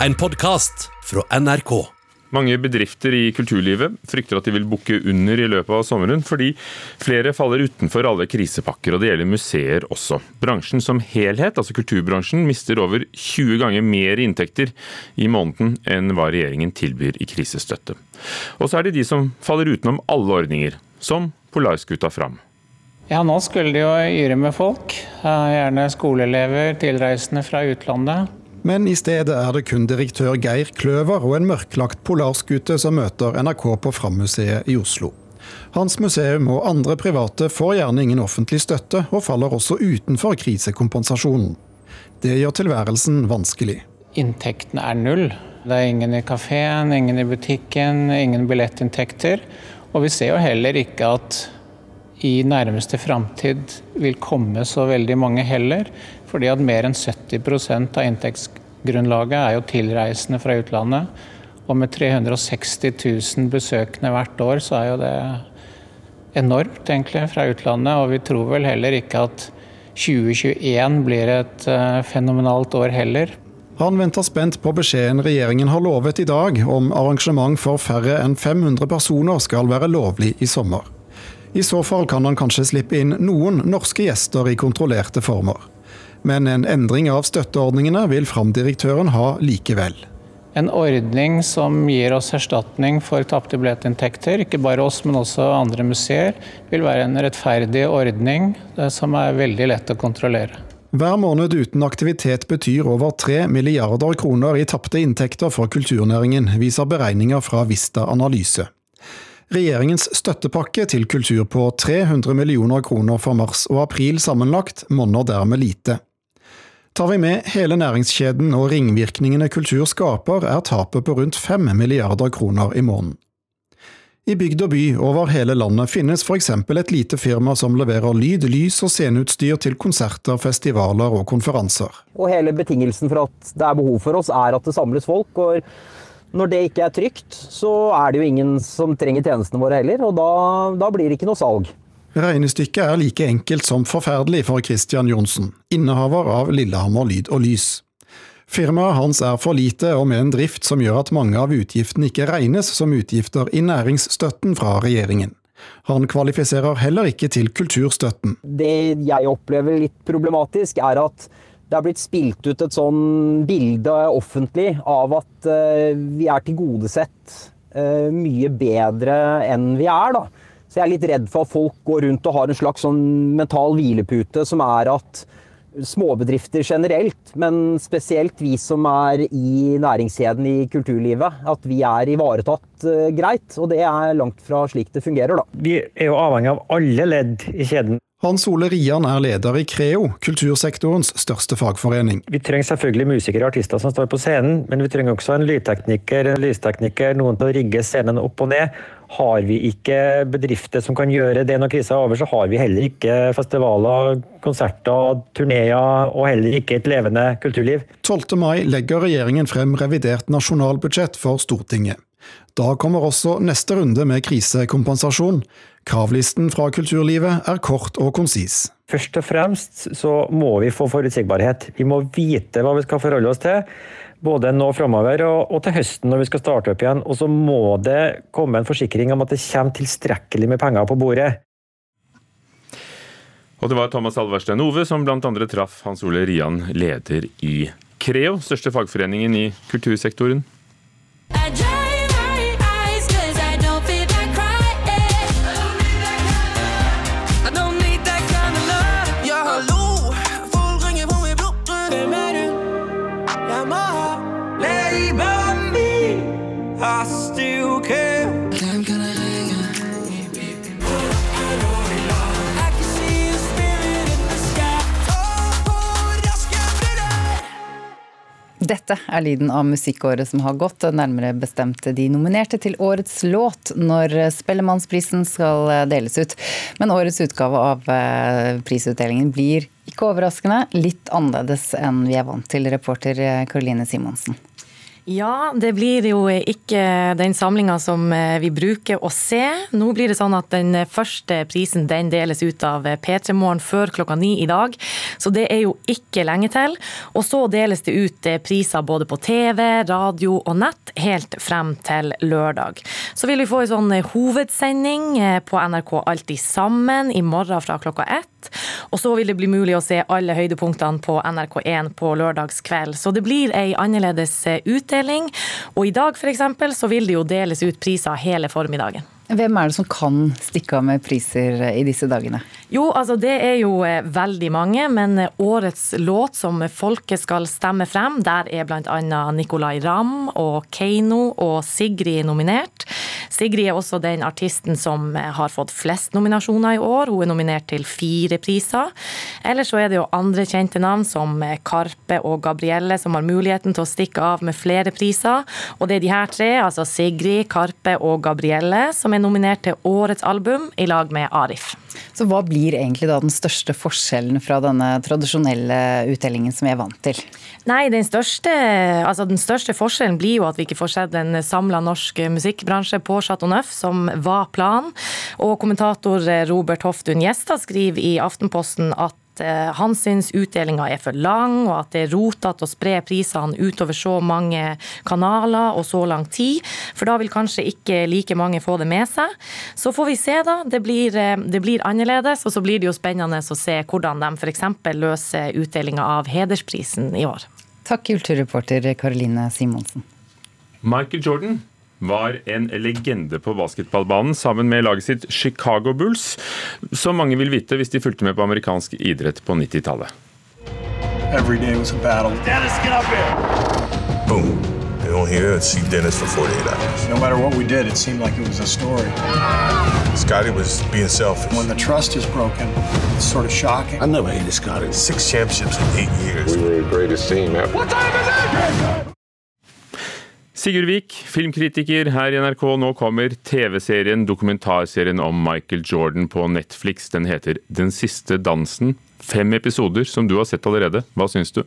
En podkast fra NRK. Mange bedrifter i kulturlivet frykter at de vil bukke under i løpet av sommeren, fordi flere faller utenfor alle krisepakker, og det gjelder museer også. Bransjen som helhet, altså kulturbransjen, mister over 20 ganger mer inntekter i måneden enn hva regjeringen tilbyr i krisestøtte. Og så er det de som faller utenom alle ordninger, som Polarskuta Fram. Ja, nå skulle det jo yre med folk. Gjerne skoleelever, tilreisende fra utlandet. Men i stedet er det kun direktør Geir Kløver og en mørklagt polarskute som møter NRK på Fram-museet i Oslo. Hans museum og andre private får gjerne ingen offentlig støtte, og faller også utenfor krisekompensasjonen. Det gjør tilværelsen vanskelig. Inntektene er null. Det er ingen i kafeen, ingen i butikken, ingen billettinntekter. Og vi ser jo heller ikke at i nærmeste framtid vil komme så veldig mange heller. Fordi at mer enn 70% av inntektsgrunnlaget er jo tilreisende fra utlandet. Og med 360 000 besøkende hvert år, så er jo det enormt egentlig fra utlandet. Og vi tror vel heller ikke at 2021 blir et uh, fenomenalt år heller. Han venter spent på beskjeden regjeringen har lovet i dag om arrangement for færre enn 500 personer skal være lovlig i sommer. I så fall kan han kanskje slippe inn noen norske gjester i kontrollerte former. Men en endring av støtteordningene vil Fram-direktøren ha likevel. En ordning som gir oss erstatning for tapte billettinntekter, ikke bare oss, men også andre museer, vil være en rettferdig ordning eh, som er veldig lett å kontrollere. Hver måned uten aktivitet betyr over 3 milliarder kroner i tapte inntekter for kulturnæringen, viser beregninger fra Vista Analyse. Regjeringens støttepakke til kultur på 300 millioner kroner for mars og april sammenlagt monner dermed lite. Tar vi med hele næringskjeden og ringvirkningene kultur skaper, er tapet på rundt 5 milliarder kroner i måneden. I bygd og by over hele landet finnes f.eks. et lite firma som leverer lyd, lys og sceneutstyr til konserter, festivaler og konferanser. Og Hele betingelsen for at det er behov for oss, er at det samles folk. og Når det ikke er trygt, så er det jo ingen som trenger tjenestene våre heller, og da, da blir det ikke noe salg. Regnestykket er like enkelt som forferdelig for Christian Johnsen, innehaver av Lillehammer Lyd og Lys. Firmaet hans er for lite og med en drift som gjør at mange av utgiftene ikke regnes som utgifter i næringsstøtten fra regjeringen. Han kvalifiserer heller ikke til kulturstøtten. Det jeg opplever litt problematisk, er at det er blitt spilt ut et sånn bilde offentlig av at eh, vi er tilgodesett eh, mye bedre enn vi er. da. Så jeg er litt redd for at folk går rundt og har en slags sånn mental hvilepute som er at småbedrifter generelt, men spesielt vi som er i næringskjeden i kulturlivet, at vi er ivaretatt uh, greit. Og det er langt fra slik det fungerer, da. Vi er jo avhengig av alle ledd i kjeden. Hans Ole Rian er leder i Creo, kultursektorens største fagforening. Vi trenger selvfølgelig musikere og artister som står på scenen, men vi trenger også en lydtekniker, en lystekniker, noen til å rigge scenen opp og ned. Har vi ikke bedrifter som kan gjøre det når krisa er over, så har vi heller ikke festivaler, konserter, turneer og heller ikke et levende kulturliv. 12. mai legger regjeringen frem revidert nasjonalbudsjett for Stortinget. Da kommer også neste runde med krisekompensasjon. Kravlisten fra kulturlivet er kort og konsis. Først og fremst så må vi få forutsigbarhet. Vi må vite hva vi skal forholde oss til både nå framover og, og, til høsten når vi skal starte opp igjen. Og så må det komme en forsikring om at det kommer tilstrekkelig med penger på bordet. Og det var Thomas Alverstein Ove som andre traff Hans Ole Rian, leder i Creo, største fagforeningen i kultursektoren. Dette er lyden av musikkåret som har gått, nærmere bestemt de nominerte til årets låt når Spellemannsprisen skal deles ut. Men årets utgave av eh, prisutdelingen blir ikke overraskende litt annerledes enn vi er vant til, reporter Karoline Simonsen. Ja, det blir jo ikke den samlinga som eh, vi bruker å se. Nå blir det sånn at den første prisen den deles ut av P3 Morgen før klokka ni i dag. Så det er jo ikke lenge til. Og så deles det ut eh, priser både på TV, radio og nett helt frem til lørdag. Så vil vi få en sånn eh, hovedsending på NRK Alltid sammen i morgen fra klokka ett. Og så vil det bli mulig å se alle høydepunktene på NRK1 på lørdagskveld. Så det blir ei annerledes utdeling utdeling. Og i dag f.eks. så vil det jo deles ut priser hele formiddagen. Hvem er det som kan stikke av med priser i disse dagene? Jo, altså det er jo eh, veldig mange, men eh, årets låt som folket skal stemme frem, der er bl.a. Nicolay Ramm og Keiino og Sigrid nominert. Sigrid er også den artisten som eh, har fått flest nominasjoner i år. Hun er nominert til fire priser. Ellers så er det jo andre kjente navn som Karpe og Gabrielle som har muligheten til å stikke av med flere priser. Og det er de her tre, altså Sigrid, Karpe og Gabrielle, som er er nominert til Årets album i lag med Arif. Så hva blir egentlig da den største forskjellen fra denne tradisjonelle utdelingen som vi er vant til? Nei, den største, altså den største forskjellen blir jo at vi ikke får sett en samla norsk musikkbransje på Chateau Neuf, som var planen. Og kommentator Robert Hoftun Gjestad skriver i Aftenposten at Eh, han syns utdelinga er for lang, og at det er rotete å spre prisene utover så mange kanaler og så lang tid. For da vil kanskje ikke like mange få det med seg. Så får vi se, da. Det blir, eh, det blir annerledes. Og så blir det jo spennende å se hvordan de f.eks. løser utdelinga av hedersprisen i år. Takk, kulturreporter Karoline Simonsen. Michael Jordan var en legende på basketballbanen sammen med laget sitt Chicago Bulls, som mange vil vite hvis de fulgte med på amerikansk idrett på 90-tallet. Boom. You don't hear Dennis for 48 hours. No matter what we did, it seemed like it was a story. Scotty was being selfish. When the trust is broken, it's sort of shocking. I never hated Scotty. Six championships in eight years. We were the greatest team ever. What time is it? Sigurd Vik, filmkritiker her i NRK. Nå kommer TV-serien, dokumentarserien om Michael Jordan på Netflix. Den heter Den siste dansen. Fem episoder som du har sett allerede. Hva syns du?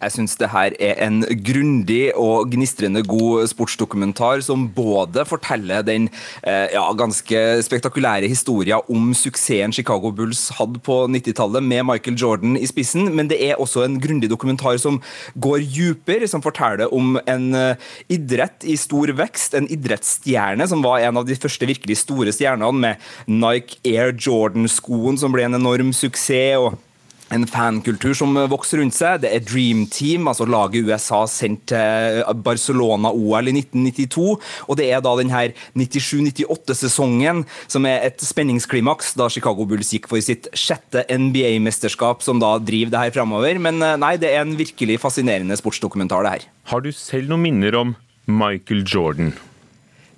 Jeg syns det her er en grundig og gnistrende god sportsdokumentar som både forteller den eh, ja, ganske spektakulære historien om suksessen Chicago Bulls hadde på 90-tallet med Michael Jordan i spissen, men det er også en grundig dokumentar som går dypere, som forteller om en uh, idrett i stor vekst, en idrettsstjerne som var en av de første virkelig store stjernene, med Nike Air Jordan-skoen som ble en enorm suksess. og en fankultur som vokser rundt seg. Det er Dream Team, altså laget USA sendte til Barcelona-OL i 1992. Og det er da denne 97-98-sesongen som er et spenningsklimaks, da Chicago Bulls gikk for sitt sjette NBA-mesterskap, som da driver det her framover. Men eh, nei, det er en virkelig fascinerende sportsdokumentar, det her. Har du selv noen minner om Michael Jordan?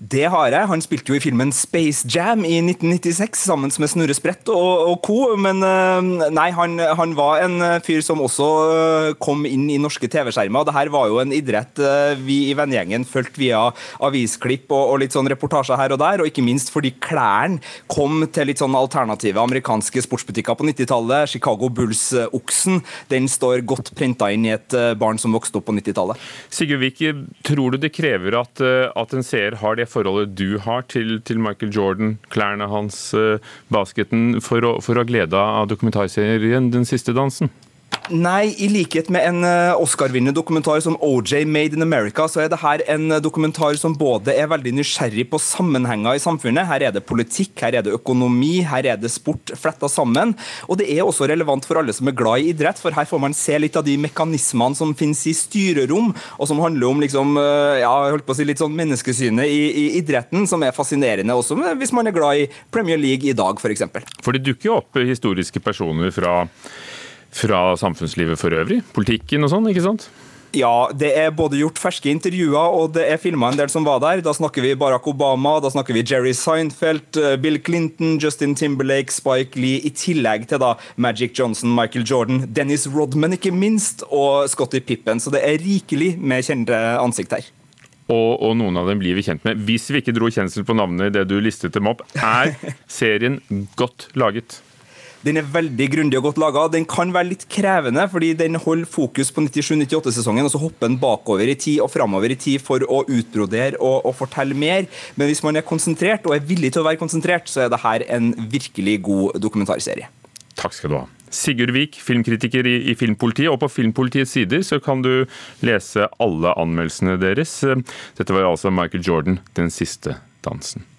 Det har jeg. Han spilte jo i filmen Space Jam i 1996 sammen med Snorre Sprett og, og co. Men eh, nei, han, han, var en eh, fyr som også eh, kom inn i norske TV-skjermer. Dette var jo en idrett vi i vennegjengen fulgte via avisklipp og, og, litt sånn reportasjer her og der. Og ikke minst fordi klærne kom til litt sånn alternative amerikanske sportsbutikker på 90-tallet. Chicago Bulls-oksen den står godt printa inn i et barn som vokste opp på 90-tallet. Sigurd Vik, tror du det krever at, at en seer har det forholdet du har til, til Michael Jordan, klærne hans, uh, basketen, for å, for å ha glede av dokumentarserien Den siste dansen? Nei, i likhet med en eh, Oscar-vinnende dokumentar som OJ Made in America, så er det her en eh, dokumentar som både er veldig nysgjerrig på sammenhenger i samfunnet. Her er det politikk, her er det økonomi, her er det sport fletta sammen. Og det er også relevant for alle som er glad i idrett, for her får man se litt av de mekanismene som finnes i styrerom, og som handler om liksom, eh, ja, holdt på å si litt sånn menneskesynet i, i idretten, som er fascinerende også hvis man er glad i Premier League i dag, f.eks. For, for det dukker jo opp historiske personer fra fra samfunnslivet for øvrig? Politikken og sånn, ikke sant? Ja, det er både gjort ferske intervjuer og det er filma en del som var der. Da snakker vi Barack Obama, da snakker vi Jerry Seinfeld, eh, Bill Clinton, Justin Timberlake, Spike Lee, i tillegg til da Magic Johnson, Michael Jordan, Dennis Rodman ikke minst, og Scotty Pippen. Så det er rikelig med kjente ansikt her. Og, og, noen av dem blir vi kjent med. Hvis vi ikke dro kjensel på navnet i det du listet dem opp, er serien godt laget? Den er veldig grundig og godt laga. Den kan være litt krevende, fordi den holder fokus på 97-98-sesongen, og så hopper den bakover i tid og framover i tid for å utbrodere og, og, fortelle mer. Men hvis man er konsentrert, og er villig til å være konsentrert, så er det her en virkelig god dokumentarserie. Takk skal du ha. Sigurd Vik, filmkritiker i, i, Filmpolitiet. Og på Filmpolitiets sider så kan du lese alle anmeldelsene deres. Dette var altså Michael Jordan, 'Den siste dansen'.